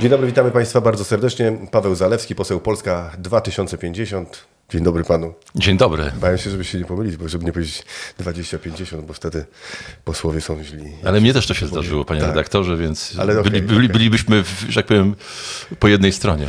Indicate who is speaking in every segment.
Speaker 1: Dzień dobry, witamy Państwa bardzo serdecznie. Paweł Zalewski, poseł Polska 2050. Dzień dobry panu.
Speaker 2: Dzień dobry.
Speaker 1: Bałem się, żeby się nie pomylić, bo żeby nie powiedzieć 2050, bo wtedy posłowie są źli.
Speaker 2: Ale mnie też to się zdarzyło, panie
Speaker 1: Tak.
Speaker 2: redaktorze, więc
Speaker 1: Ale okej,
Speaker 2: byli, byli,
Speaker 1: okej.
Speaker 2: bylibyśmy, że tak powiem, po jednej stronie.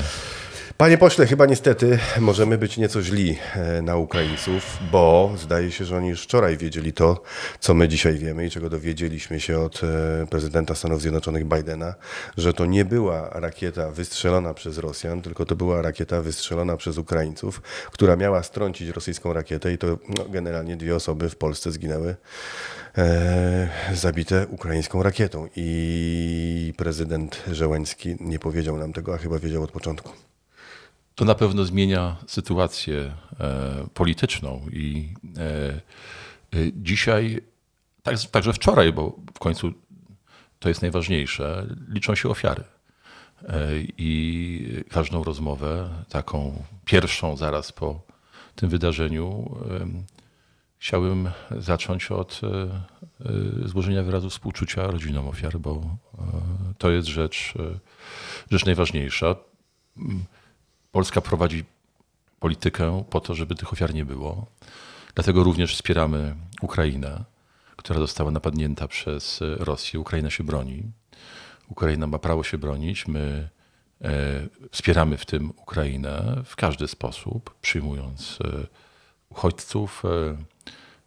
Speaker 1: Panie pośle, chyba niestety możemy być nieco źli e, na Ukraińców, bo zdaje się, że oni już wczoraj wiedzieli to, co my dzisiaj wiemy i czego dowiedzieliśmy się od e, prezydenta Stanów Zjednoczonych Bidena, że to nie była rakieta wystrzelona przez Rosjan, tylko to była rakieta wystrzelona przez Ukraińców, która miała strącić rosyjską rakietę i to no, generalnie dwie osoby w Polsce zginęły e, zabite ukraińską rakietą. I prezydent Żeleński nie powiedział nam tego, a chyba wiedział od początku.
Speaker 2: To na pewno zmienia sytuację e, polityczną i e, e, dzisiaj, tak, także wczoraj, bo w końcu to jest najważniejsze, liczą się ofiary. I każdą rozmowę, taką pierwszą zaraz po tym wydarzeniu, chciałbym zacząć od złożenia wyrazu współczucia rodzinom ofiar, bo to jest rzecz, rzecz najważniejsza. Polska prowadzi politykę po to, żeby tych ofiar nie było. Dlatego również wspieramy Ukrainę, która została napadnięta przez Rosję. Ukraina się broni. Ukraina ma prawo się bronić. My e, wspieramy w tym Ukrainę w każdy sposób, przyjmując e, uchodźców,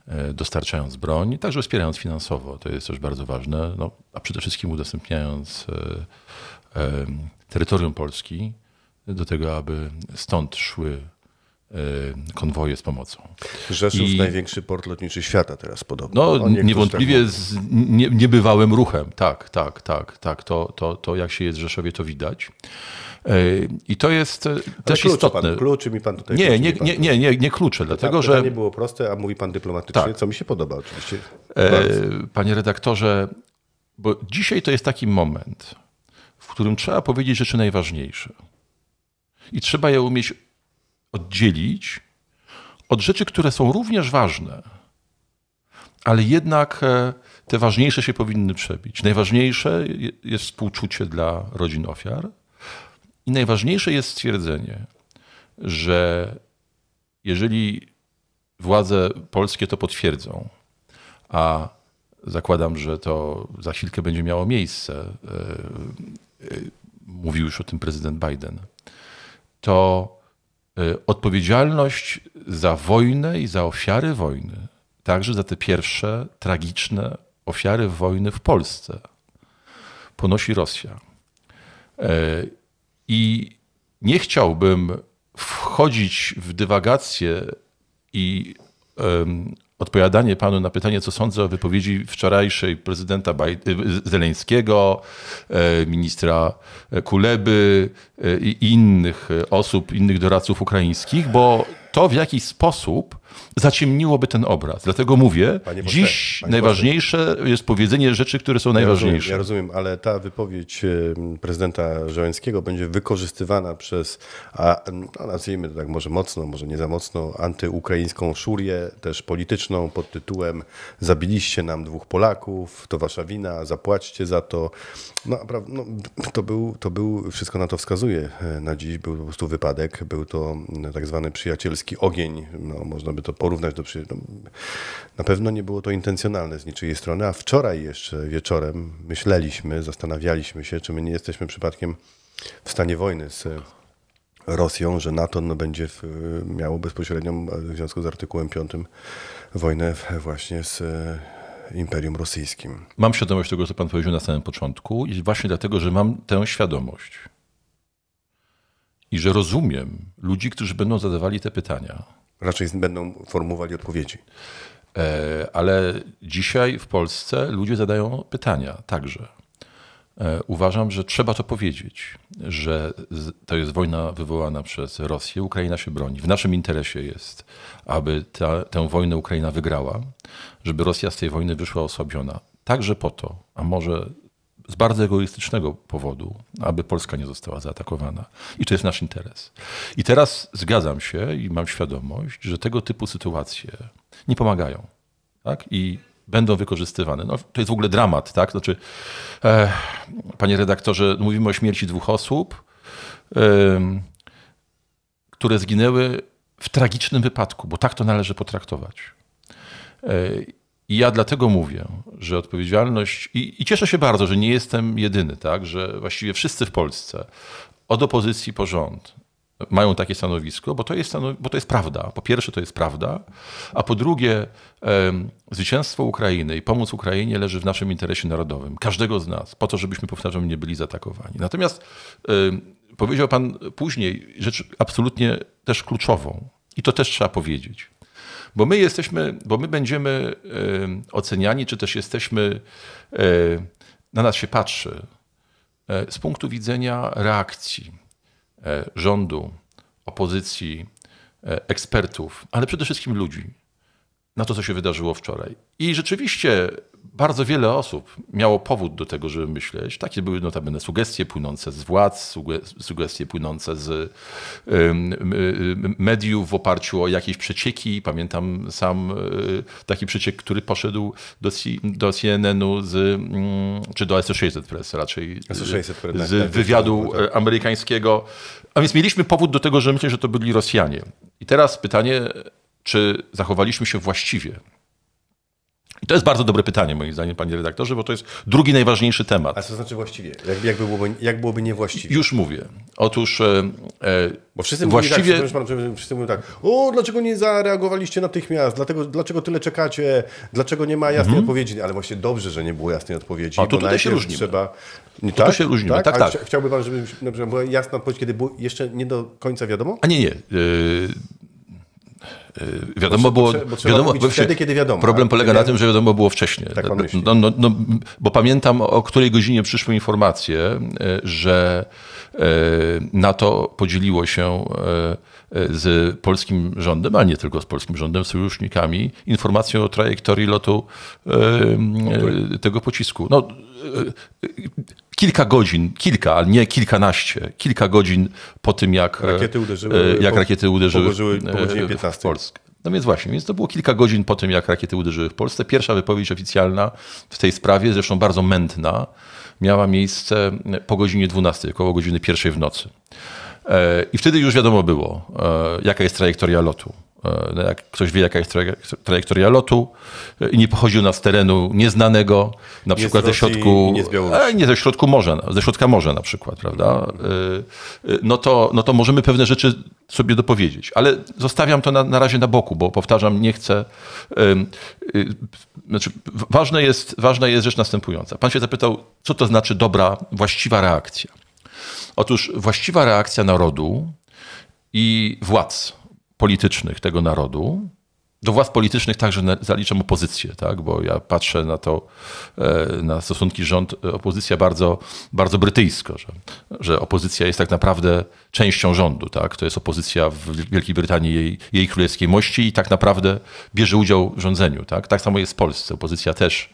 Speaker 2: e, dostarczając broń, także wspierając finansowo. To jest też bardzo ważne, no, a przede wszystkim udostępniając terytorium Polski do tego, aby stąd szły e, konwoje z pomocą.
Speaker 1: Rzeszów,
Speaker 2: I-
Speaker 1: największy port lotniczy świata teraz podobno.
Speaker 2: No, niewątpliwie z nie, niebywałym ruchem. Tak, tak, tak, tak. To, to, to jak się jest w Rzeszowie, to widać. E, I to jest e,
Speaker 1: Ale
Speaker 2: też
Speaker 1: kluczy
Speaker 2: istotne.
Speaker 1: Pan, kluczy mi pan tutaj.
Speaker 2: Nie, nie, nie, nie, nie, nie klucze, dlatego
Speaker 1: Tak,
Speaker 2: że
Speaker 1: pytanie było proste, a mówi pan dyplomatycznie,
Speaker 2: Tak.
Speaker 1: co mi się podoba oczywiście.
Speaker 2: E. Panie redaktorze, bo dzisiaj to jest taki moment, w którym trzeba powiedzieć rzeczy najważniejsze. I trzeba je umieć oddzielić od rzeczy, które są również ważne, ale jednak e, te ważniejsze się powinny przebić. Najważniejsze je- jest współczucie dla rodzin ofiar i najważniejsze jest stwierdzenie, że jeżeli władze polskie to potwierdzą, a zakładam, że to za chwilkę będzie miało miejsce. e, e, Mówił już o tym prezydent Biden. To e, odpowiedzialność za wojnę i za ofiary wojny, także za te pierwsze tragiczne ofiary wojny w Polsce, ponosi Rosja. E, I nie chciałbym wchodzić w dywagację i odpowiadanie panu na pytanie, co sądzę o wypowiedzi wczorajszej prezydenta Baj- y, Zeleńskiego, e, ministra Kuleby e, i innych e, osób, innych doradców ukraińskich, bo to w jakiś sposób zaciemniłoby ten obraz. Dlatego mówię,
Speaker 1: Panie
Speaker 2: dziś
Speaker 1: panie
Speaker 2: najważniejsze jest powiedzenie rzeczy, które są
Speaker 1: Ja rozumiem,
Speaker 2: najważniejsze.
Speaker 1: ja rozumiem, ale ta wypowiedź prezydenta Żołańskiego będzie wykorzystywana przez, a, no, nazwijmy to tak może mocno, może nie za mocno, antyukraińską szurię, też polityczną pod tytułem zabiliście nam dwóch Polaków, to wasza wina, zapłaćcie za to. No, no to, był, to był, wszystko na to wskazuje na dziś, był po prostu wypadek, był to tak zwany przyjacielski ogień, no, można by to porównać do no, na pewno nie było to intencjonalne z niczyjej strony, a wczoraj jeszcze wieczorem myśleliśmy, zastanawialiśmy się, czy my nie jesteśmy przypadkiem w stanie wojny z Rosją, że NATO no, będzie w, miało bezpośrednią, w związku z artykułem 5, wojnę właśnie z e, Imperium Rosyjskim.
Speaker 2: Mam świadomość tego, co pan powiedział na samym początku i właśnie dlatego, że mam tę świadomość i że rozumiem ludzi, którzy będą zadawali te pytania.
Speaker 1: Raczej będą formułowali odpowiedzi.
Speaker 2: E, Ale dzisiaj w Polsce ludzie zadają pytania także. E, Uważam, że trzeba to powiedzieć, że to jest wojna wywołana przez Rosję. Ukraina się broni. W naszym interesie jest, aby ta, tę wojnę Ukraina wygrała, żeby Rosja z tej wojny wyszła osłabiona. Także po to, a może z bardzo egoistycznego powodu, aby Polska nie została zaatakowana. I to jest nasz interes. I teraz zgadzam się i mam świadomość, że tego typu sytuacje nie pomagają. Tak? I będą wykorzystywane. No, to jest w ogóle dramat, tak? Znaczy, e, panie redaktorze, mówimy o śmierci dwóch osób, em, które zginęły w tragicznym wypadku, bo tak to należy potraktować. E, I ja dlatego mówię, że odpowiedzialność, i, i cieszę się bardzo, że nie jestem jedyny, tak, że właściwie wszyscy w Polsce, od opozycji po rząd, mają takie stanowisko, bo to jest, bo to jest prawda. Po pierwsze, to jest prawda, a po drugie, em, zwycięstwo Ukrainy i pomoc Ukrainie leży w naszym interesie narodowym, każdego z nas, po to, żebyśmy, powtarzam, nie byli zaatakowani. Natomiast powiedział Pan później rzecz absolutnie też kluczową, i to też trzeba powiedzieć. Bo my jesteśmy, bo my będziemy em, oceniani, czy też jesteśmy, na nas się patrzy e, z punktu widzenia reakcji e, rządu, opozycji, e, ekspertów, ale przede wszystkim ludzi na to, co się wydarzyło wczoraj. I rzeczywiście bardzo wiele osób miało powód do tego, żeby myśleć. Takie były notabene sugestie płynące z władz, suge- sugestie płynące z mediów w oparciu o jakieś przecieki. Pamiętam sam y, taki przeciek, który poszedł do, do CNN-u z, mm, czy do Associated Press raczej,
Speaker 1: Associated Press, tak,
Speaker 2: z
Speaker 1: tak,
Speaker 2: wywiadu
Speaker 1: tak.
Speaker 2: e, amerykańskiego. A więc mieliśmy powód do tego, że myśleć, że to byli Rosjanie. I teraz pytanie, czy zachowaliśmy się właściwie? I to jest bardzo dobre pytanie, moim zdaniem, panie redaktorze, bo to jest drugi najważniejszy temat.
Speaker 1: A co znaczy właściwie? Jak, byłoby, jak byłoby niewłaściwie?
Speaker 2: Już mówię. Otóż e, e,
Speaker 1: Bo wszyscy
Speaker 2: właściwie...
Speaker 1: mówili tak, wszyscy mówią tak, o, dlaczego nie zareagowaliście natychmiast, dlatego, dlaczego tyle czekacie, dlaczego nie ma jasnej odpowiedzi, ale właśnie dobrze, że nie było jasnej odpowiedzi,
Speaker 2: Mhm. A, to tutaj się różnimy.
Speaker 1: trzeba... Nie,
Speaker 2: tu się różnimy, tak, tak.
Speaker 1: chcia- Chciałby pan, żeby na była jasna odpowiedź, kiedy było jeszcze nie do końca wiadomo?
Speaker 2: A nie, nie. E, wiadomo
Speaker 1: Bo
Speaker 2: było...
Speaker 1: bo trzeba
Speaker 2: wiadomo,
Speaker 1: wtedy, kiedy wiadomo,
Speaker 2: Problem
Speaker 1: a
Speaker 2: polega na tym, że wiadomo było wcześniej.
Speaker 1: Tak myśli.
Speaker 2: No, no, no, bo pamiętam, o której godzinie przyszły informacje, e, że e, NATO podzieliło się z polskim rządem, ale nie tylko z polskim rządem, sojusznikami, informacją o trajektorii lotu tego pocisku. No, kilka godzin, kilka, ale nie kilkanaście, kilka godzin po tym, jak
Speaker 1: Rakiety uderzyły
Speaker 2: e, jak
Speaker 1: po-
Speaker 2: rakiety uderzyły,
Speaker 1: położyły po godzinie
Speaker 2: e, w
Speaker 1: 15.
Speaker 2: Polskę. No więc właśnie, więc to było kilka godzin po tym, jak rakiety uderzyły w Polsce. Pierwsza wypowiedź oficjalna w tej sprawie, zresztą bardzo mętna, miała miejsce po godzinie 12, około godziny pierwszej w nocy. E, I wtedy już wiadomo było, e, jaka jest trajektoria lotu. E, no Jak ktoś wie, jaka jest traje- trajektoria lotu e, i nie pochodził nas z terenu nieznanego, na
Speaker 1: z
Speaker 2: przykład ze środku,
Speaker 1: nie
Speaker 2: e, nie ze środku morza, ze środka morza na przykład, prawda? No to, no to możemy pewne rzeczy sobie dopowiedzieć. Ale zostawiam to na, na razie na boku, bo powtarzam, nie chcę. y, Znaczy, ważne jest, ważna jest rzecz następująca. Pan się zapytał, co to znaczy dobra, właściwa reakcja. Otóż właściwa reakcja narodu i władz politycznych tego narodu. Do władz politycznych także zaliczam opozycję, tak? bo ja patrzę na to, e, na stosunki rząd-opozycja bardzo, bardzo brytyjsko, że, że opozycja jest tak naprawdę częścią rządu. Tak? To jest opozycja w Wielkiej Brytanii, jej, jej królewskiej mości i tak naprawdę bierze udział w rządzeniu. Tak, tak samo jest w Polsce. Opozycja też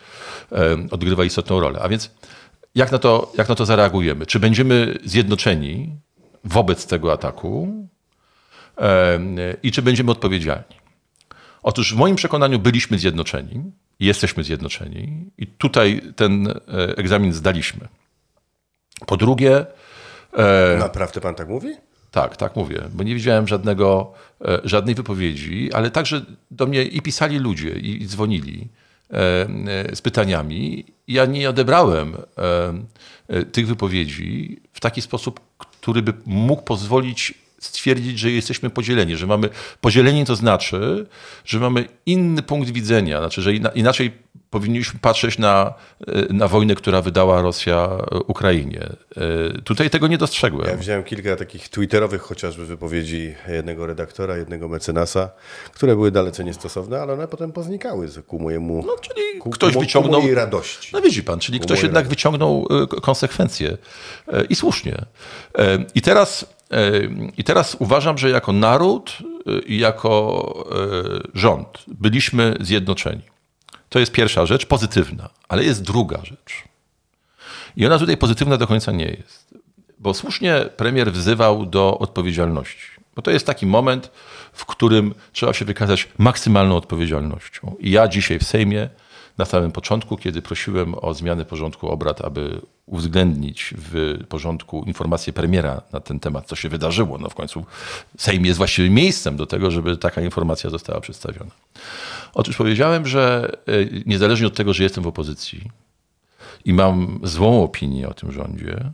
Speaker 2: e, odgrywa istotną rolę. A więc jak na, to, jak na to zareagujemy? Czy będziemy zjednoczeni wobec tego ataku e, i czy będziemy odpowiedzialni? Otóż w moim przekonaniu byliśmy zjednoczeni jesteśmy zjednoczeni i tutaj ten e, egzamin zdaliśmy. Po drugie, e,
Speaker 1: Naprawdę pan tak mówi?
Speaker 2: tak, tak mówię, bo nie widziałem żadnego, e, żadnej wypowiedzi, ale także do mnie i pisali ludzie, i, dzwonili z pytaniami. Ja nie odebrałem tych wypowiedzi w taki sposób, który by mógł pozwolić stwierdzić, że jesteśmy podzieleni, że mamy podzieleni to znaczy, że mamy inny punkt widzenia, znaczy, że ina- inaczej powinniśmy patrzeć na, e, na wojnę, która wydała Rosja e, Ukrainie. E, Tutaj tego nie dostrzegłem.
Speaker 1: Ja widziałem kilka takich twitterowych chociażby wypowiedzi jednego redaktora, jednego mecenasa, które były dalece niestosowne, ale one potem poznikały ku mojemu
Speaker 2: No, czyli
Speaker 1: ku,
Speaker 2: ktoś
Speaker 1: ku,
Speaker 2: wyciągnął.
Speaker 1: ku mojej radości.
Speaker 2: No widzi pan, czyli ktoś
Speaker 1: mojej
Speaker 2: jednak
Speaker 1: radości.
Speaker 2: wyciągnął konsekwencje i słusznie. I teraz, I teraz uważam, że jako naród e, i jako e, rząd byliśmy zjednoczeni. To jest pierwsza rzecz, pozytywna, ale jest druga rzecz. I ona tutaj pozytywna do końca nie jest. Bo słusznie premier wzywał do odpowiedzialności. Bo to jest taki moment, w którym trzeba się wykazać maksymalną odpowiedzialnością. I ja dzisiaj w Sejmie na samym początku, kiedy prosiłem o zmianę porządku obrad, aby uwzględnić w porządku informację premiera na ten temat, co się wydarzyło. No w końcu Sejm jest właściwym miejscem do tego, żeby taka informacja została przedstawiona. Otóż powiedziałem, że y, niezależnie od tego, że jestem w opozycji i mam złą opinię o tym rządzie,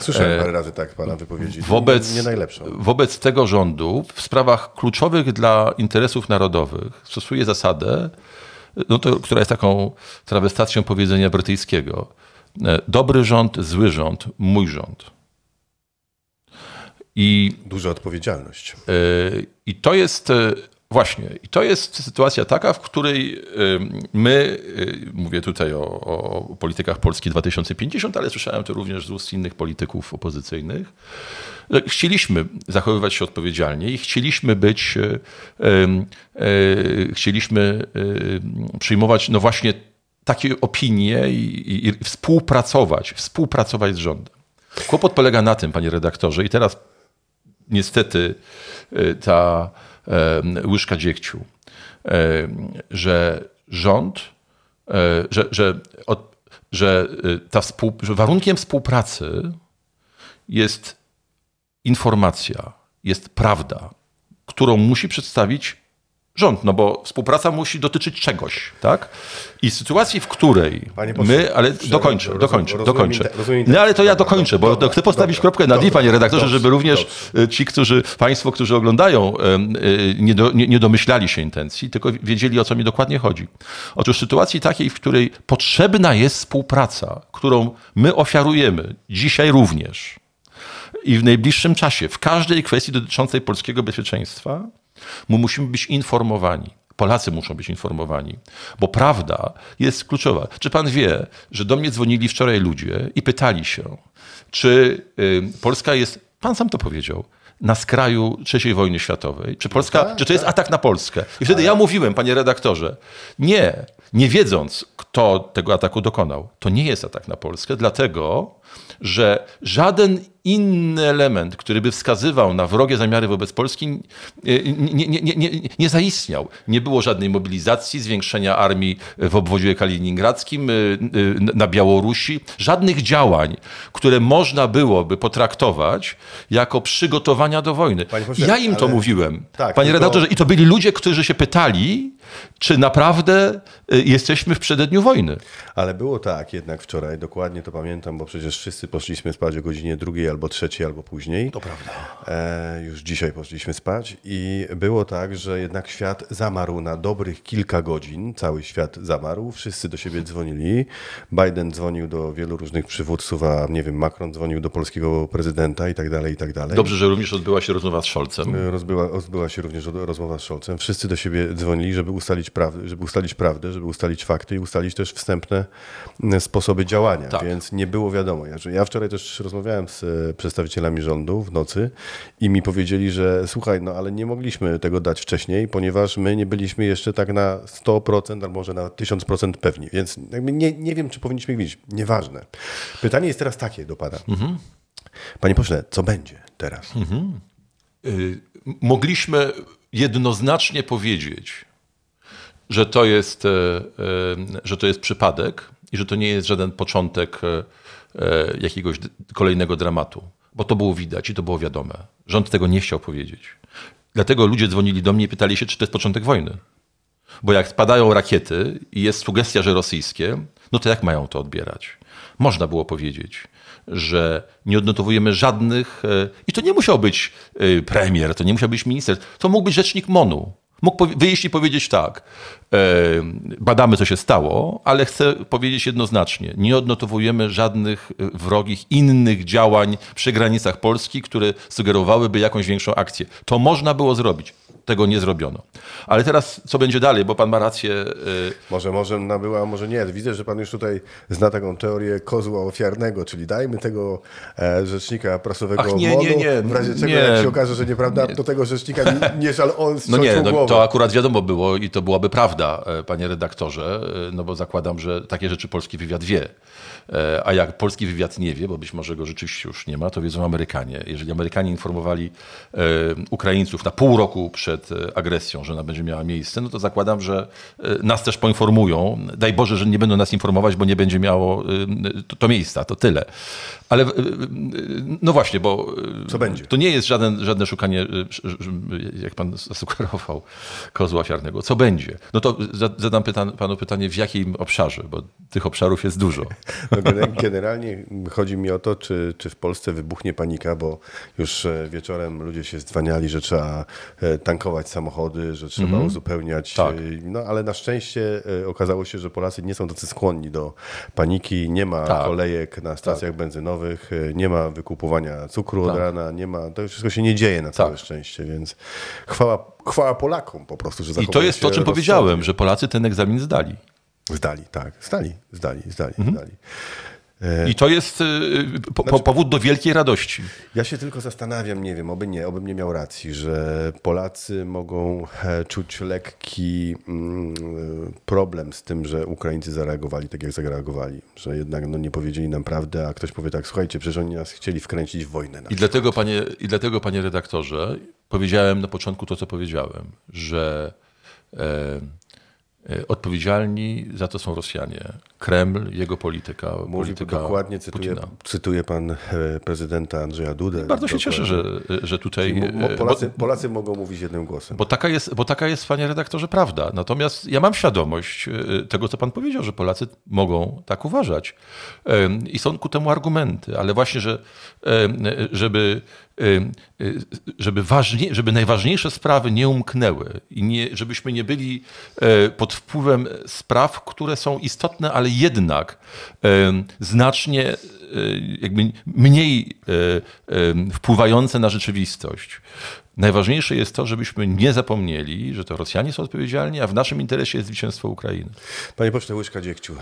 Speaker 1: Słyszałem parę razy tak pana wypowiedzi.
Speaker 2: wobec,
Speaker 1: Nie, nie najlepszą.
Speaker 2: wobec tego rządu w sprawach kluczowych dla interesów narodowych stosuje zasadę, no to, która jest taką trawestacją powiedzenia brytyjskiego. E, Dobry rząd, zły rząd, mój rząd. I
Speaker 1: Duża odpowiedzialność.
Speaker 2: E, I to jest e, właśnie, i to jest sytuacja taka, w której my, e, mówię tutaj o, o politykach Polski 2050, ale słyszałem to również z ust innych polityków opozycyjnych, że chcieliśmy zachowywać się odpowiedzialnie i chcieliśmy być, em, e, chcieliśmy przyjmować, no właśnie takie opinie i, i, współpracować, współpracować z rządem. Kłopot polega na tym, panie redaktorze, i teraz niestety y, ta łyżka dziegciu, e, że rząd, e, że, że, od, że, ta współ, że warunkiem współpracy jest informacja, jest prawda, którą musi przedstawić rząd, no bo współpraca musi dotyczyć czegoś, tak? I sytuacji, w której my, ale dokończę, dokończę, dokończę. No ale to ja dokończę, bo chcę postawić kropkę na D, panie redaktorze, żeby również y, ci, którzy, państwo, którzy oglądają, y, nie, do, nie, nie domyślali się intencji, tylko wiedzieli, o co mi dokładnie chodzi. Otóż w sytuacji takiej, w której potrzebna jest współpraca, którą my ofiarujemy dzisiaj również i w najbliższym czasie, w każdej kwestii dotyczącej polskiego bezpieczeństwa, my musimy być informowani. Polacy muszą być informowani, bo prawda jest kluczowa. Czy pan wie, że do mnie dzwonili wczoraj ludzie i pytali się, czy y, Polska jest, pan sam to powiedział, na skraju III wojny światowej? Czy, Polska,
Speaker 1: tak,
Speaker 2: czy to jest atak na Polskę? I wtedy ja mówiłem, panie redaktorze, nie, nie wiedząc, kto tego ataku dokonał. To nie jest atak na Polskę, dlatego, że żaden inny element, który by wskazywał na wrogie zamiary wobec Polski, nie, nie, nie, nie, zaistniał. Nie było żadnej mobilizacji, zwiększenia armii w obwodzie kaliningradzkim, y, y, na Białorusi, żadnych działań, które można byłoby potraktować jako przygotowania do wojny.
Speaker 1: Pośle,
Speaker 2: ja im to
Speaker 1: ale-
Speaker 2: mówiłem.
Speaker 1: Tak,
Speaker 2: Panie
Speaker 1: tylko-
Speaker 2: redaktorze, i to byli ludzie, którzy się pytali, czy naprawdę y, jesteśmy w przededniu wojny.
Speaker 1: Ale było tak jednak wczoraj, dokładnie to pamiętam, bo przecież wszyscy poszliśmy spać o godzinie drugiej albo trzeciej, albo później. To prawda. E, już dzisiaj poszliśmy spać i było tak, że jednak świat zamarł na dobrych kilka godzin. Cały świat zamarł, wszyscy do siebie dzwonili. Biden dzwonił do wielu różnych przywódców, a nie wiem, Macron dzwonił do polskiego prezydenta i tak dalej, i tak dalej.
Speaker 2: Dobrze, że również odbyła się rozmowa z Scholzem.
Speaker 1: Rozbyła, odbyła się również rozmowa z Scholzem. Wszyscy do siebie dzwonili, żeby ustalić, praw, żeby ustalić prawdę, żeby ustalić fakty i ustalić też wstępne sposoby działania.
Speaker 2: Tak.
Speaker 1: Więc nie było wiadomo. Ja, wczoraj też rozmawiałem z e, przedstawicielami rządu w nocy i mi powiedzieli, że słuchaj, no ale nie mogliśmy tego dać wcześniej, ponieważ my nie byliśmy jeszcze tak na 100% albo może na 1000% pewni. Więc nie, nie wiem, czy powinniśmy wiedzieć. Nieważne. Pytanie jest teraz takie do pana. Panie pośle, co będzie teraz?
Speaker 2: Y, mogliśmy jednoznacznie powiedzieć, że to jest, e, e, że to jest przypadek i że to nie jest żaden początek jakiegoś d- kolejnego dramatu, bo to było widać i to było wiadome. Rząd tego nie chciał powiedzieć. Dlatego ludzie dzwonili do mnie i pytali się, czy to jest początek wojny. Bo jak spadają rakiety i jest sugestia, że rosyjskie, no to jak mają to odbierać? Można było powiedzieć, że nie odnotowujemy żadnych, e, i to nie musiał być e, premier, to nie musiał być minister, to mógł być rzecznik MONU. Mógł wyjść i powiedzieć tak, badamy co się stało, ale chcę powiedzieć jednoznacznie, nie odnotowujemy żadnych e, wrogich innych działań przy granicach Polski, które sugerowałyby jakąś większą akcję. To można było zrobić. Tego nie zrobiono. Ale teraz co będzie dalej, bo pan ma rację. e,
Speaker 1: Może, może nabyła, może nie. Widzę, że pan już tutaj zna taką teorię kozła ofiarnego, czyli dajmy tego e, rzecznika prasowego
Speaker 2: Ach, nie, nie, nie,
Speaker 1: w razie czego
Speaker 2: nie.
Speaker 1: jak się okaże, że nieprawda, to tego rzecznika nie, nie żal on
Speaker 2: No nie, no, to akurat wiadomo było i to byłaby prawda, e, panie redaktorze, e, no bo zakładam, że takie rzeczy polski wywiad wie. E, A jak polski wywiad nie wie, bo być może go rzeczywiście już nie ma, to wiedzą Amerykanie. Jeżeli Amerykanie informowali e, Ukraińców na pół roku przed e, agresją, że ona będzie miała miejsce, no to zakładam, że nas też poinformują. Daj Boże, że nie będą nas informować, bo nie będzie miało to, to miejsca, to tyle. Ale no właśnie, bo
Speaker 1: Co będzie?
Speaker 2: to nie jest żaden, żadne szukanie, sz- sz- jak pan zasugerował, kozła ofiarnego. Co będzie? No to za- zadam panu pytanie, w jakim obszarze, bo tych obszarów jest dużo.
Speaker 1: No, generalnie chodzi mi o to, czy, czy w Polsce wybuchnie panika, bo już e, wieczorem ludzie się zdwaniali, że trzeba e, tankować samochody, że trzeba uzupełniać.
Speaker 2: Tak.
Speaker 1: e, No ale na szczęście okazało się, że Polacy nie są tacy skłonni do paniki. Nie ma
Speaker 2: Tak.
Speaker 1: kolejek na stacjach benzynowych, e, nie ma wykupowania cukru od
Speaker 2: Tak.
Speaker 1: rana, nie ma. To wszystko się nie dzieje na całe
Speaker 2: Tak.
Speaker 1: szczęście, więc chwała, chwała Polakom po prostu, że
Speaker 2: I to jest to, o czym powiedziałem, że Polacy ten egzamin zdali.
Speaker 1: Zdali, tak. Zdali, zdali, zdali,
Speaker 2: Mhm.
Speaker 1: zdali.
Speaker 2: I to jest y, po, po, powód do wielkiej radości.
Speaker 1: Ja się tylko zastanawiam, nie wiem, oby nie, obym nie miał racji, że Polacy mogą e, czuć lekki mm, problem z tym, że Ukraińcy zareagowali tak, jak zareagowali. Że jednak no, nie powiedzieli nam prawdę, a ktoś powie tak, słuchajcie, przecież oni nas chcieli wkręcić w wojnę.
Speaker 2: I dlatego, panie, I dlatego, panie redaktorze, powiedziałem na początku to, co powiedziałem, że e, e, odpowiedzialni za to są Rosjanie. Kreml, jego polityka.
Speaker 1: Mówi
Speaker 2: polityka
Speaker 1: dokładnie, cytuje,
Speaker 2: Putina.
Speaker 1: cytuje pan e, prezydenta Andrzeja Dudę.
Speaker 2: Bardzo się cieszę, że, że tutaj. E,
Speaker 1: Polacy,
Speaker 2: bo-
Speaker 1: Polacy mogą mówić jednym głosem.
Speaker 2: Bo taka, jest, bo taka jest, panie redaktorze, prawda. Natomiast ja mam świadomość e, tego, co pan powiedział, że Polacy mogą tak uważać. I są ku temu argumenty, ale właśnie, że żeby, e, żeby, ważnie, żeby najważniejsze sprawy nie umknęły i nie, żebyśmy nie byli e, pod wpływem spraw, które są istotne, ale jednak em, znacznie e, jakby mniej e, e, wpływające na rzeczywistość. Najważniejsze jest to, żebyśmy nie zapomnieli, że to Rosjanie są odpowiedzialni, a w naszym interesie jest zwycięstwo Ukrainy.
Speaker 1: Panie pośle Łyżka Dziekciu,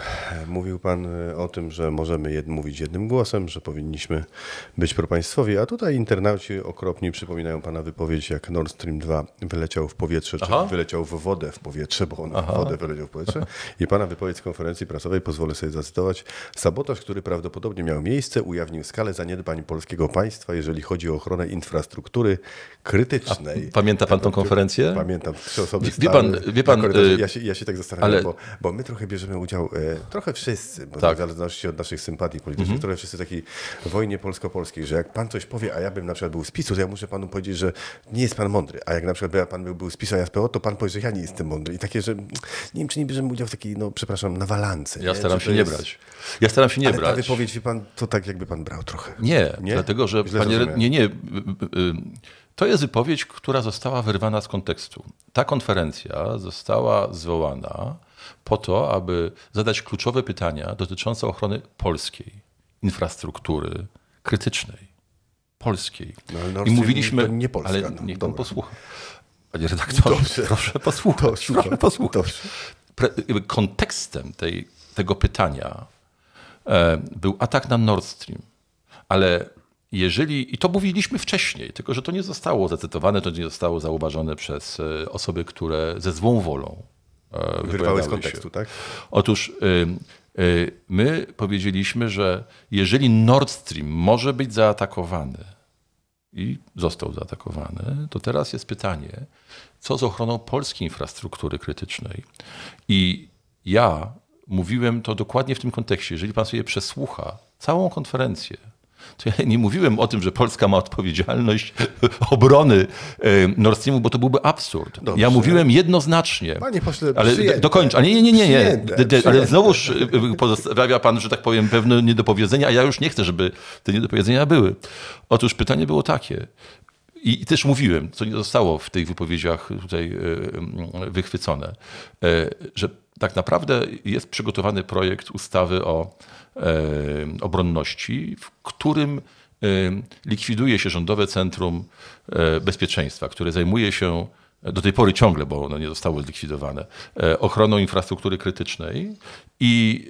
Speaker 1: mówił pan e, o tym, że możemy jed, mówić jednym głosem, że powinniśmy być propaństwowi, a tutaj internauci okropni przypominają pana wypowiedź, jak Nord Stream 2 wyleciał w powietrze, czy
Speaker 2: Aha.
Speaker 1: wyleciał w wodę w powietrze, bo on w wodę wyleciał w powietrze. I pana wypowiedź z konferencji prasowej, pozwolę sobie zacytować, sabotaż, który prawdopodobnie miał miejsce, ujawnił skalę zaniedbań polskiego państwa, jeżeli chodzi o ochronę infrastruktury krytycznej.
Speaker 2: Pamięta pan tą konferencję?
Speaker 1: Pamiętam, trzy osoby
Speaker 2: Wie
Speaker 1: stały
Speaker 2: pan- wie pan, y,
Speaker 1: Ja się, ja się tak zastanawiam,
Speaker 2: ale-
Speaker 1: bo, bo my trochę bierzemy udział, e, trochę wszyscy, bo
Speaker 2: Tak.
Speaker 1: w zależności od naszych sympatii politycznych,
Speaker 2: Mhm.
Speaker 1: trochę wszyscy w takiej wojnie polsko-polskiej, że jak pan coś powie, a ja bym na przykład był z PiSu, to ja muszę panu powiedzieć, że nie jest pan mądry, a jak na przykład by pan był, był z PiSu, a ja z PO, to pan powie, że ja nie jestem mądry. I takie, że nie wiem, czy nie bierzemy udział w takiej, no przepraszam, nawalance.
Speaker 2: Ja
Speaker 1: nie?
Speaker 2: staram się nie
Speaker 1: jest-
Speaker 2: brać. Ja staram się nie
Speaker 1: Ale ta
Speaker 2: brać.
Speaker 1: wypowiedź, wie pan, to tak jakby pan brał trochę.
Speaker 2: Nie,
Speaker 1: Nie?
Speaker 2: dlatego że
Speaker 1: Źle
Speaker 2: panie, nie, nie. To jest wypowiedź, która została wyrwana z kontekstu. Ta konferencja została zwołana po to, aby zadać kluczowe pytania dotyczące ochrony polskiej infrastruktury krytycznej. Polskiej.
Speaker 1: No,
Speaker 2: I mówiliśmy.
Speaker 1: nie Polska,
Speaker 2: ale
Speaker 1: no,
Speaker 2: niech pan posłucha. Panie redaktorze,
Speaker 1: Dobrze.
Speaker 2: proszę posłuchać. Proszę posłuchać.
Speaker 1: Dobrze.
Speaker 2: Pre, jakby kontekstem tej, tego pytania e, był atak na Nord Stream. Ale jeżeli, i to mówiliśmy wcześniej, tylko że to nie zostało zacytowane, to nie zostało zauważone przez e, osoby, które ze złą wolą e,
Speaker 1: Wyrwały z
Speaker 2: się.
Speaker 1: kontekstu, tak?
Speaker 2: Otóż y, y, my powiedzieliśmy, że jeżeli Nord Stream może być zaatakowany i został zaatakowany, to teraz jest pytanie, co z ochroną polskiej infrastruktury krytycznej? I ja mówiłem to dokładnie w tym kontekście. Jeżeli pan sobie przesłucha całą konferencję, to ja nie mówiłem o tym, że Polska ma odpowiedzialność obrony y, Nord Streamu, bo to byłby absurd.
Speaker 1: Dobrze.
Speaker 2: Ja mówiłem jednoznacznie.
Speaker 1: Panie pośle,
Speaker 2: Ale
Speaker 1: przyjęte.
Speaker 2: dokończ. A nie, nie, nie, nie.
Speaker 1: Przyjęte,
Speaker 2: Ale
Speaker 1: przyjęte.
Speaker 2: znowuż pozostawia pan, że tak powiem, pewne niedopowiedzenia, a ja już nie chcę, żeby te niedopowiedzenia były. Otóż pytanie było takie. I, też mówiłem, co nie zostało w tych wypowiedziach tutaj y, wychwycone, y, że tak naprawdę jest przygotowany projekt ustawy o obronności, w którym y, likwiduje się Rządowe Centrum y, Bezpieczeństwa, które zajmuje się do tej pory ciągle, bo ono nie zostało zlikwidowane, e, ochroną infrastruktury krytycznej i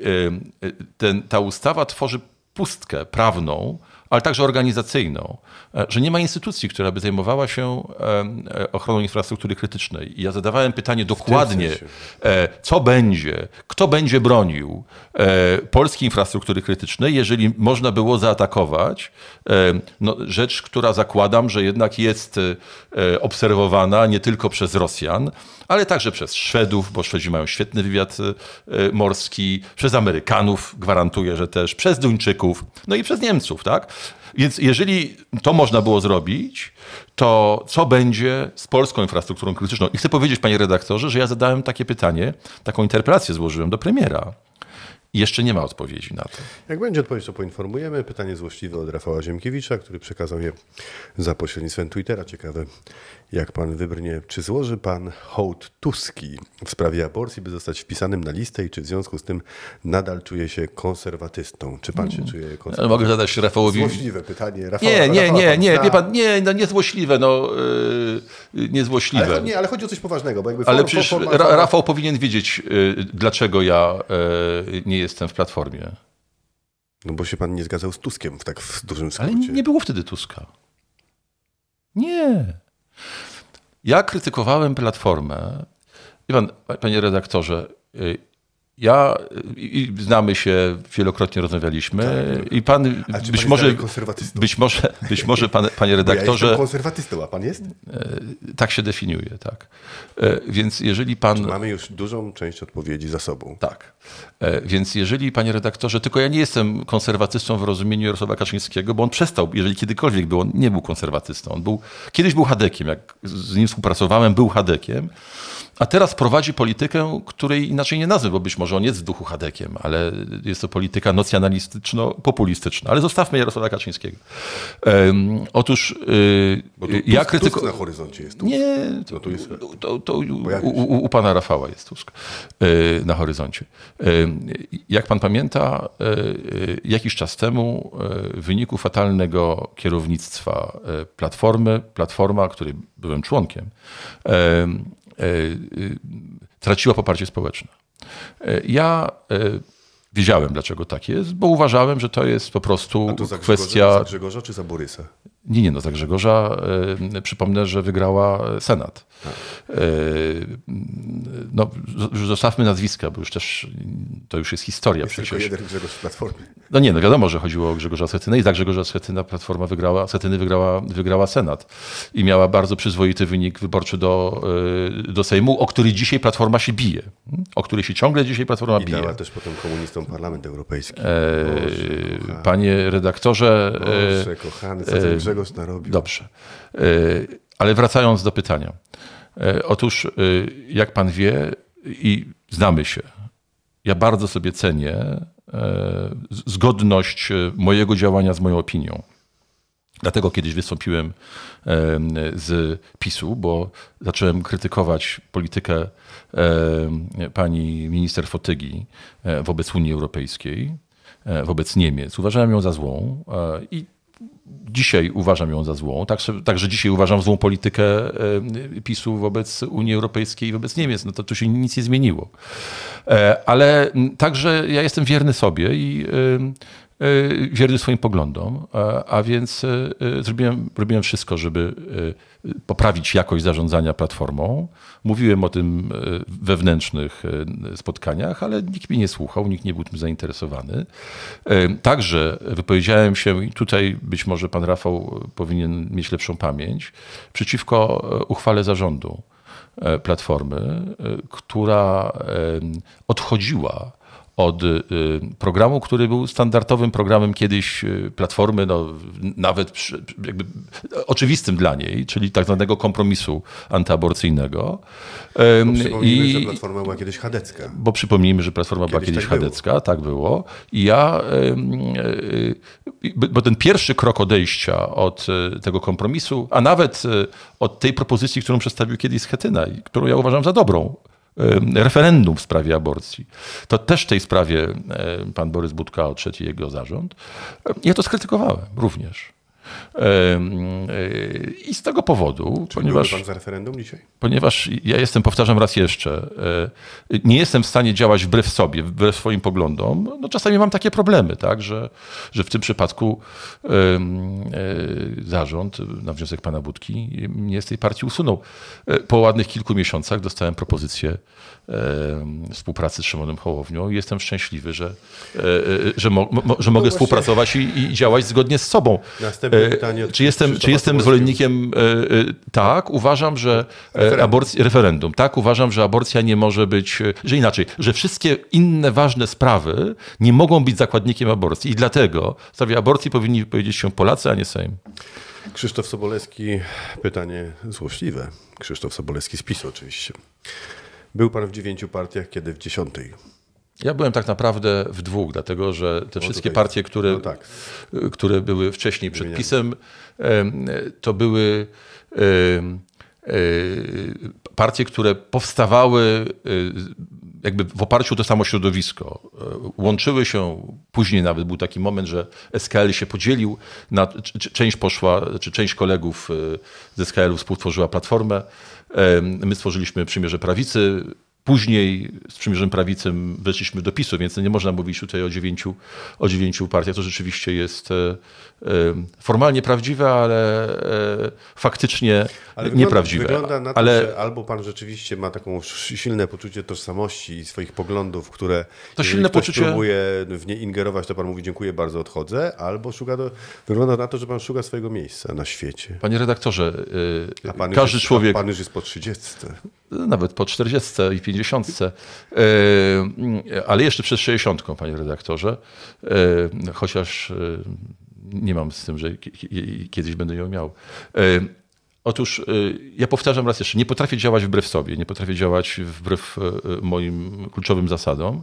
Speaker 2: e, ten, ta ustawa tworzy pustkę prawną, ale także organizacyjną, e, że nie ma instytucji, która by zajmowała się e, ochroną infrastruktury krytycznej. I ja zadawałem pytanie dokładnie, e, co będzie, kto będzie bronił polskiej infrastruktury krytycznej, jeżeli można było zaatakować no, rzecz, która zakładam, że jednak jest obserwowana nie tylko przez Rosjan, ale także przez Szwedów, bo Szwedzi mają świetny wywiad e, morski, przez Amerykanów, gwarantuję, że też, przez Duńczyków, no i przez Niemców, tak? Więc jeżeli to można było zrobić, to co będzie z polską infrastrukturą krytyczną? I chcę powiedzieć, panie redaktorze, że ja zadałem takie pytanie, taką interpelację złożyłem do premiera. Jeszcze nie ma odpowiedzi na to.
Speaker 1: Jak będzie odpowiedź, to poinformujemy. Pytanie złośliwe od Rafała Ziemkiewicza, który przekazał je za pośrednictwem Twittera. Ciekawe, jak pan wybrnie, czy złoży pan hołd Tuski w sprawie aborcji, by zostać wpisanym na listę i czy w związku z tym nadal czuje się konserwatystą? Czy pan się czuje
Speaker 2: Ale
Speaker 1: konserwatystą?
Speaker 2: mogę zadać Rafałowi...
Speaker 1: Złośliwe pytanie. Rafała,
Speaker 2: Nie, nie,
Speaker 1: Rafała
Speaker 2: nie, nie,
Speaker 1: zna.
Speaker 2: wie pan, nie, no niezłośliwe, no, yy, niezłośliwe.
Speaker 1: Ale, nie, ale chodzi o coś poważnego, bo jakby
Speaker 2: Ale
Speaker 1: form-
Speaker 2: przecież Ra-
Speaker 1: forma-
Speaker 2: Rafał powinien wiedzieć, y, dlaczego ja y, nie jestem w Platformie.
Speaker 1: No bo się pan nie zgadzał z Tuskiem w tak w dużym
Speaker 2: Ale
Speaker 1: skrócie.
Speaker 2: nie było wtedy Tuska. Nie. Ja krytykowałem Platformę. Pan, panie redaktorze, y, ja i znamy się, wielokrotnie rozmawialiśmy i pan
Speaker 1: Tak, A czy
Speaker 2: być
Speaker 1: pan
Speaker 2: może, być może, być może pan, panie
Speaker 1: Bo ja
Speaker 2: redaktorze,
Speaker 1: konserwatystą, a pan jest?
Speaker 2: tak się definiuje, tak. E, Więc jeżeli pan...
Speaker 1: Mamy już dużą część odpowiedzi za sobą.
Speaker 2: Tak. E, Więc jeżeli, panie redaktorze, tylko ja nie jestem konserwatystą w rozumieniu Jarosława Kaczyńskiego, bo on przestał, jeżeli kiedykolwiek był, on nie był konserwatystą. On był, kiedyś był Hadekiem, jak z nim współpracowałem, był Hadekiem, a teraz prowadzi politykę, której inaczej nie nazwę, bo być może on jest w duchu Hadekiem, ale jest to polityka nocjonalistyczno-populistyczna. Ale zostawmy Jarosława Kaczyńskiego. Em, Otóż y,
Speaker 1: Bo tu,
Speaker 2: ja
Speaker 1: Tusk,
Speaker 2: krytykuję...
Speaker 1: Tusk na horyzoncie jest. Tu.
Speaker 2: Nie,
Speaker 1: No tu jest-
Speaker 2: to, to u, u, u pana Rafała jest Tusk y, na horyzoncie. Y, Jak pan pamięta, y, y, jakiś czas temu y, w wyniku fatalnego kierownictwa y, Platformy, Platforma, której byłem członkiem, y, y, y, traciła poparcie społeczne. Y, Ja wiedziałem, dlaczego tak jest, bo uważałem, że to jest po prostu
Speaker 1: To za
Speaker 2: kwestia
Speaker 1: za Grzegorza czy za Borysa?
Speaker 2: Nie, nie, no za Grzegorza y, przypomnę, że wygrała Senat. Y, no, zostawmy nazwiska, bo już też to już jest historia
Speaker 1: Jest tylko
Speaker 2: przecież.
Speaker 1: jeden Grzegorz w Platformie.
Speaker 2: No nie, no wiadomo, że chodziło o Grzegorza Schetynę i za Grzegorza Schetyna Platforma wygrała, Schetyny wygrała, wygrała Senat i miała bardzo przyzwoity wynik wyborczy do, y, do Sejmu, o który dzisiaj Platforma się bije. O który się ciągle dzisiaj Platforma
Speaker 1: I
Speaker 2: bije.
Speaker 1: dała też potem komunistom Parlament Europejski.
Speaker 2: E,
Speaker 1: Boże.
Speaker 2: Panie redaktorze, e,
Speaker 1: Boże, kochany, co ten Grzegorz narobił?
Speaker 2: Dobrze. E, Ale wracając do pytania. E, Otóż, e, jak pan wie i znamy się, ja bardzo sobie cenię zgodność mojego działania z moją opinią. Dlatego kiedyś wystąpiłem em, z PiSu, bo zacząłem krytykować politykę pani minister Fotygi wobec Unii Europejskiej, wobec Niemiec. Uważałem ją za złą i dzisiaj uważam ją za złą. Także, także dzisiaj uważam złą politykę e, PiSu wobec Unii Europejskiej i wobec Niemiec. No to tu się nic nie zmieniło. E, Ale także ja jestem wierny sobie i wierny swoim poglądom, a, a więc e, e, zrobiłem, robiłem wszystko, żeby e, poprawić jakość zarządzania platformą. Mówiłem o tym e, wewnętrznych e, spotkaniach, ale nikt mnie nie słuchał, nikt nie był tym zainteresowany. E, Także wypowiedziałem się, i tutaj być może pan Rafał powinien mieć lepszą pamięć, przeciwko e, uchwale zarządu e, Platformy, e, która e, odchodziła od y, programu, który był standardowym programem kiedyś y, Platformy, no, nawet przy, jakby oczywistym dla niej, czyli tak zwanego kompromisu antyaborcyjnego.
Speaker 1: Przypomnijmy,
Speaker 2: i-
Speaker 1: że Platforma była kiedyś chadecka.
Speaker 2: bo przypomnijmy, że Platforma była
Speaker 1: Kiedyś
Speaker 2: kiedyś
Speaker 1: tak było.
Speaker 2: chadecka, tak było. I ja, y, bo ten pierwszy krok odejścia od tego kompromisu, a nawet od tej propozycji, którą przedstawił kiedyś Schetyna i którą ja uważam za dobrą, referendum w sprawie aborcji, to też w tej sprawie y, pan Borys Budka odszedł i jego zarząd. Ja to skrytykowałem również. E, I z tego powodu,
Speaker 1: Czy
Speaker 2: ponieważ,
Speaker 1: pan za referendum dzisiaj?
Speaker 2: ponieważ ja jestem, powtarzam raz jeszcze, e, nie jestem w stanie działać wbrew sobie, wbrew swoim poglądom, no czasami mam takie problemy, tak, że, że w tym przypadku e, zarząd na wniosek pana Budki mnie z tej partii usunął. Po ładnych kilku miesiącach dostałem propozycję współpracy z Szymonem Hołownią i jestem szczęśliwy, że, że, mo, mo, że mogę
Speaker 1: właśnie-
Speaker 2: współpracować i, i działać zgodnie z sobą.
Speaker 1: Następne
Speaker 2: E,
Speaker 1: pytanie od
Speaker 2: Czy jestem, czy jestem zwolennikiem? e, e, Tak, uważam, że e,
Speaker 1: Referendum.
Speaker 2: aborcja, referendum. Tak, uważam, że aborcja nie może być, e, że inaczej, że wszystkie inne ważne sprawy nie mogą być zakładnikiem aborcji i dlatego w sprawie aborcji powinni wypowiedzieć się Polacy, a nie Sejm.
Speaker 1: Krzysztof Sobolewski, pytanie złośliwe. Krzysztof Sobolewski z PiSu oczywiście. Był pan w dziewięciu partiach, kiedy w dziesiątej?
Speaker 2: Ja byłem tak naprawdę w dwóch, dlatego że te wszystkie
Speaker 1: tutaj-
Speaker 2: partie, które,
Speaker 1: no tak.
Speaker 2: które były wcześniej przed pisem, em, to były e, partie, które powstawały e, jakby w oparciu o to samo środowisko. E, Łączyły się, później nawet był taki moment, że SKL się podzielił, na, część poszła, czy część kolegów z SKL-u współtworzyła Platformę, my stworzyliśmy Przymierze Prawicy, Później z Przymierzem Prawicy weszliśmy do PiSu, więc nie można mówić tutaj o dziewięciu, o dziewięciu partiach. To rzeczywiście jest e, e, formalnie prawdziwe, ale e, faktycznie nieprawdziwe.
Speaker 1: Wygląda na to,
Speaker 2: ale
Speaker 1: że albo pan rzeczywiście ma taką silne poczucie tożsamości i swoich poglądów, które
Speaker 2: To silne poczucie-
Speaker 1: próbuje w nie ingerować, to pan mówi dziękuję bardzo, odchodzę, albo szuka do, wygląda na to, że pan szuka swojego miejsca na świecie.
Speaker 2: Panie redaktorze, każdy
Speaker 1: jest,
Speaker 2: człowiek,
Speaker 1: A pan już jest po 30.
Speaker 2: nawet po 40 i 50, e, ale jeszcze przed 60, panie redaktorze, e, chociaż e, nie mam z tym, że ki- ki- kiedyś będę ją miał. Otóż ja powtarzam raz jeszcze, nie potrafię działać wbrew sobie, nie potrafię działać wbrew moim kluczowym zasadom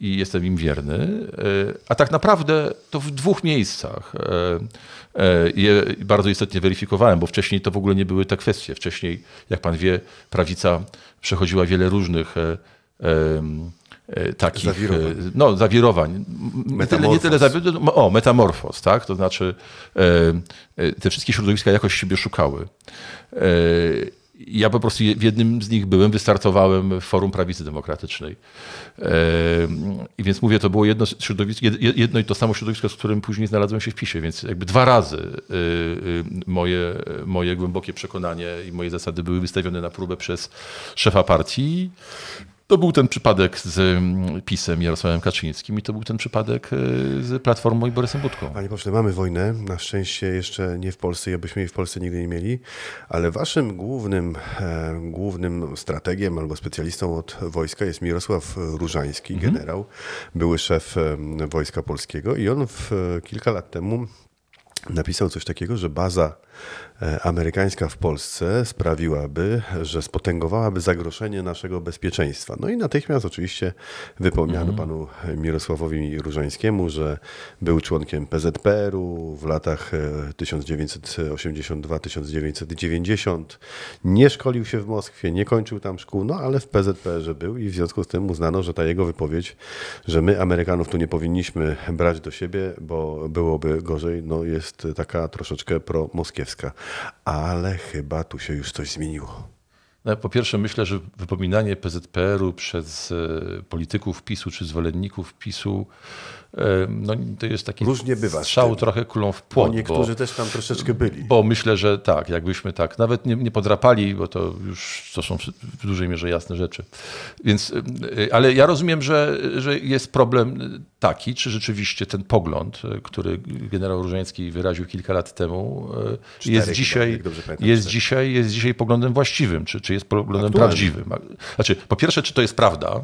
Speaker 2: i jestem im wierny. E, A tak naprawdę to w dwóch miejscach e, e, je bardzo istotnie weryfikowałem, bo wcześniej to w ogóle nie były te kwestie. Wcześniej, jak pan wie, prawica przechodziła wiele różnych e, e, takich
Speaker 1: Zawirowań.
Speaker 2: e, no, zawirowań. Nie tyle, nie tyle zawi- o, metamorfoz, tak? To znaczy e, e, te wszystkie środowiska jakoś siebie szukały. Ja po prostu w jednym z nich byłem, wystartowałem w Forum Prawicy Demokratycznej. I więc mówię, to było jedno, z środowisk, jed- jedno i to samo środowisko, z którym później znalazłem się w PiSie, więc jakby dwa razy y, y, moje, moje głębokie przekonanie i moje zasady były wystawione na próbę przez szefa partii. To był ten przypadek z mm, PiSem Jarosławem Kaczyńskim i to był ten przypadek y, z Platformą i Borysem Budką.
Speaker 1: Panie pośle, mamy wojnę. Na szczęście jeszcze nie w Polsce i obyśmy jej w Polsce nigdy nie mieli. Ale waszym głównym, e, głównym strategiem albo specjalistą od wojska jest Mirosław Różański, generał, były szef Wojska Polskiego i on w, e, kilka lat temu napisał coś takiego, że baza e, amerykańska w Polsce sprawiłaby, że spotęgowałaby zagrożenie naszego bezpieczeństwa. No i natychmiast oczywiście wypomniano panu Mirosławowi Różańskiemu, że był członkiem PZPR-u w latach e, 1982-1990. Nie szkolił się w Moskwie, nie kończył tam szkół, no ale w PZPR-ze był i w związku z tym uznano, że ta jego wypowiedź, że my Amerykanów tu nie powinniśmy brać do siebie, bo byłoby gorzej, no jest taka troszeczkę promoskiewska. Ale chyba tu się już coś zmieniło.
Speaker 2: No, po pierwsze, myślę, że wypominanie PZPR-u przez e, polityków PiSu czy zwolenników PiSu e, no, to jest taki
Speaker 1: Różnie bywa
Speaker 2: strzał trochę kulą w
Speaker 1: Bo
Speaker 2: płot.
Speaker 1: niektórzy też tam troszeczkę byli.
Speaker 2: Bo myślę, że tak, jakbyśmy tak, nawet nie, nie podrapali, bo to już to są w dużej mierze jasne rzeczy. Więc, y, ale ja rozumiem, że, że jest problem taki, czy rzeczywiście ten pogląd, który generał Różański wyraził kilka lat temu,
Speaker 1: Cztery
Speaker 2: jest dzisiaj,
Speaker 1: pamiętam,
Speaker 2: jest dzisiaj, jest dzisiaj poglądem właściwym, czy, czy jest poglądem
Speaker 1: Aktualnie.
Speaker 2: prawdziwym. Znaczy, po pierwsze, czy to jest prawda,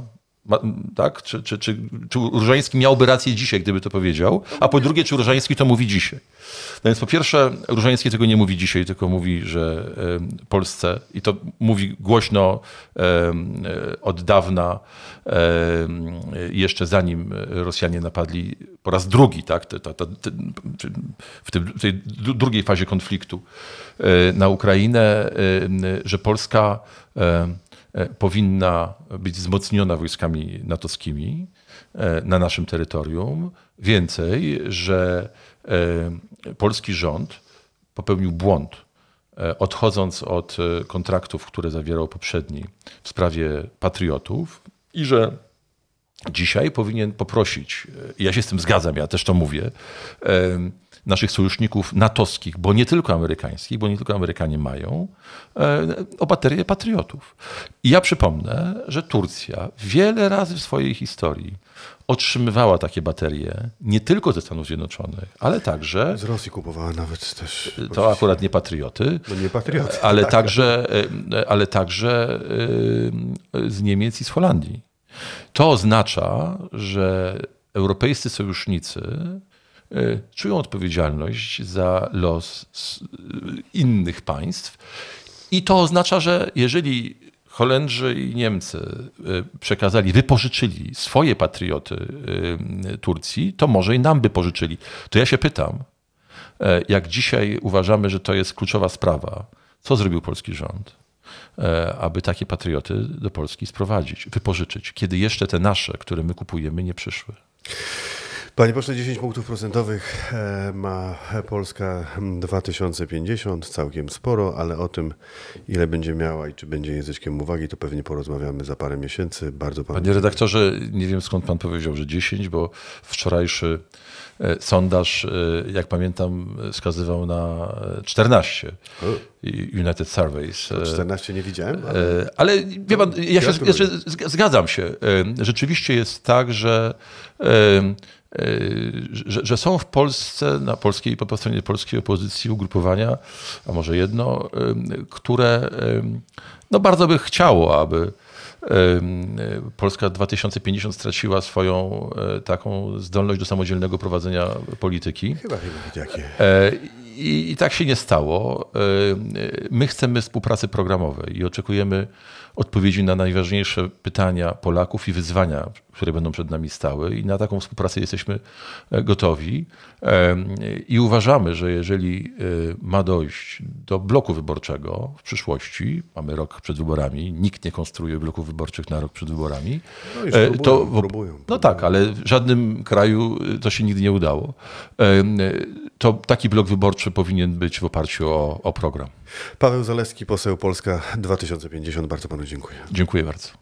Speaker 2: tak? Czy, czy, czy, czy Różański miałby rację dzisiaj, gdyby to powiedział? A po drugie, czy Różański to mówi dzisiaj? No więc po pierwsze, Różański tego nie mówi dzisiaj, tylko mówi, że Polsce, i to mówi głośno e, od dawna, jeszcze zanim Rosjanie napadli po raz drugi, tak? W tej dru- drugiej fazie konfliktu e, na Ukrainę, że Polska powinna być wzmocniona wojskami natowskimi e, na naszym terytorium. Więcej, że e, polski rząd popełnił błąd, e, odchodząc od e, kontraktów, które zawierał poprzedni w sprawie patriotów i że dzisiaj powinien poprosić, e, ja się z tym zgadzam, ja też to mówię, naszych sojuszników natowskich, bo nie tylko amerykańskich, bo nie tylko Amerykanie mają, e, o baterię patriotów. I ja przypomnę, że Turcja wiele razy w swojej historii otrzymywała takie baterie, nie tylko ze Stanów Zjednoczonych, ale także
Speaker 1: Z Rosji kupowała nawet też.
Speaker 2: to akurat nie patrioty,
Speaker 1: No nie patrioty.
Speaker 2: ale także, e, ale także e, z Niemiec i z Holandii. To oznacza, że europejscy sojusznicy e, czują odpowiedzialność za los s- innych państw. I to oznacza, że jeżeli Holendrzy i Niemcy e, przekazali, wypożyczyli swoje patrioty e, Turcji, to może i nam by pożyczyli. To ja się pytam, e, jak dzisiaj uważamy, że to jest kluczowa sprawa, co zrobił polski rząd, e, aby takie patrioty do Polski sprowadzić, wypożyczyć, kiedy jeszcze te nasze, które my kupujemy, nie przyszły.
Speaker 1: Panie pośle, 10 punktów procentowych e, ma Polska 2050, całkiem sporo, ale o tym, ile będzie miała i czy będzie języczkiem uwagi, to pewnie porozmawiamy za parę miesięcy. Bardzo panu
Speaker 2: Panie redaktorze, nie wiem skąd pan powiedział, że 10, bo wczorajszy e, sondaż, e, jak pamiętam, wskazywał na e, 14 i United Surveys. e,
Speaker 1: 14 nie widziałem, ale
Speaker 2: Ale wie pan, ja się jeszcze zg- zgadzam się. Rzeczywiście jest tak, że, że, że są w Polsce, na polskiej, po stronie polskiej opozycji ugrupowania, a może jedno, e, które e, no bardzo by chciało, aby e, Polska 2050 straciła swoją e, taką zdolność do samodzielnego prowadzenia polityki.
Speaker 1: chyba chyba jakie.
Speaker 2: E, I, I tak się nie stało. E, My chcemy współpracy programowej i oczekujemy odpowiedzi na najważniejsze pytania Polaków i wyzwania, które będą przed nami stały. I na taką współpracę jesteśmy e, gotowi. E, I uważamy, że jeżeli e, ma dojść do bloku wyborczego w przyszłości, mamy rok przed wyborami, nikt nie konstruuje bloków wyborczych na rok przed wyborami,
Speaker 1: No już
Speaker 2: e,
Speaker 1: próbują,
Speaker 2: to w-
Speaker 1: próbują,
Speaker 2: no tak, ale w żadnym kraju to się nigdy nie udało. To taki blok wyborczy powinien być w oparciu o, o program.
Speaker 1: Paweł Zaleski, poseł Polska 2050, bardzo panu dziękuję.
Speaker 2: Dziękuję bardzo.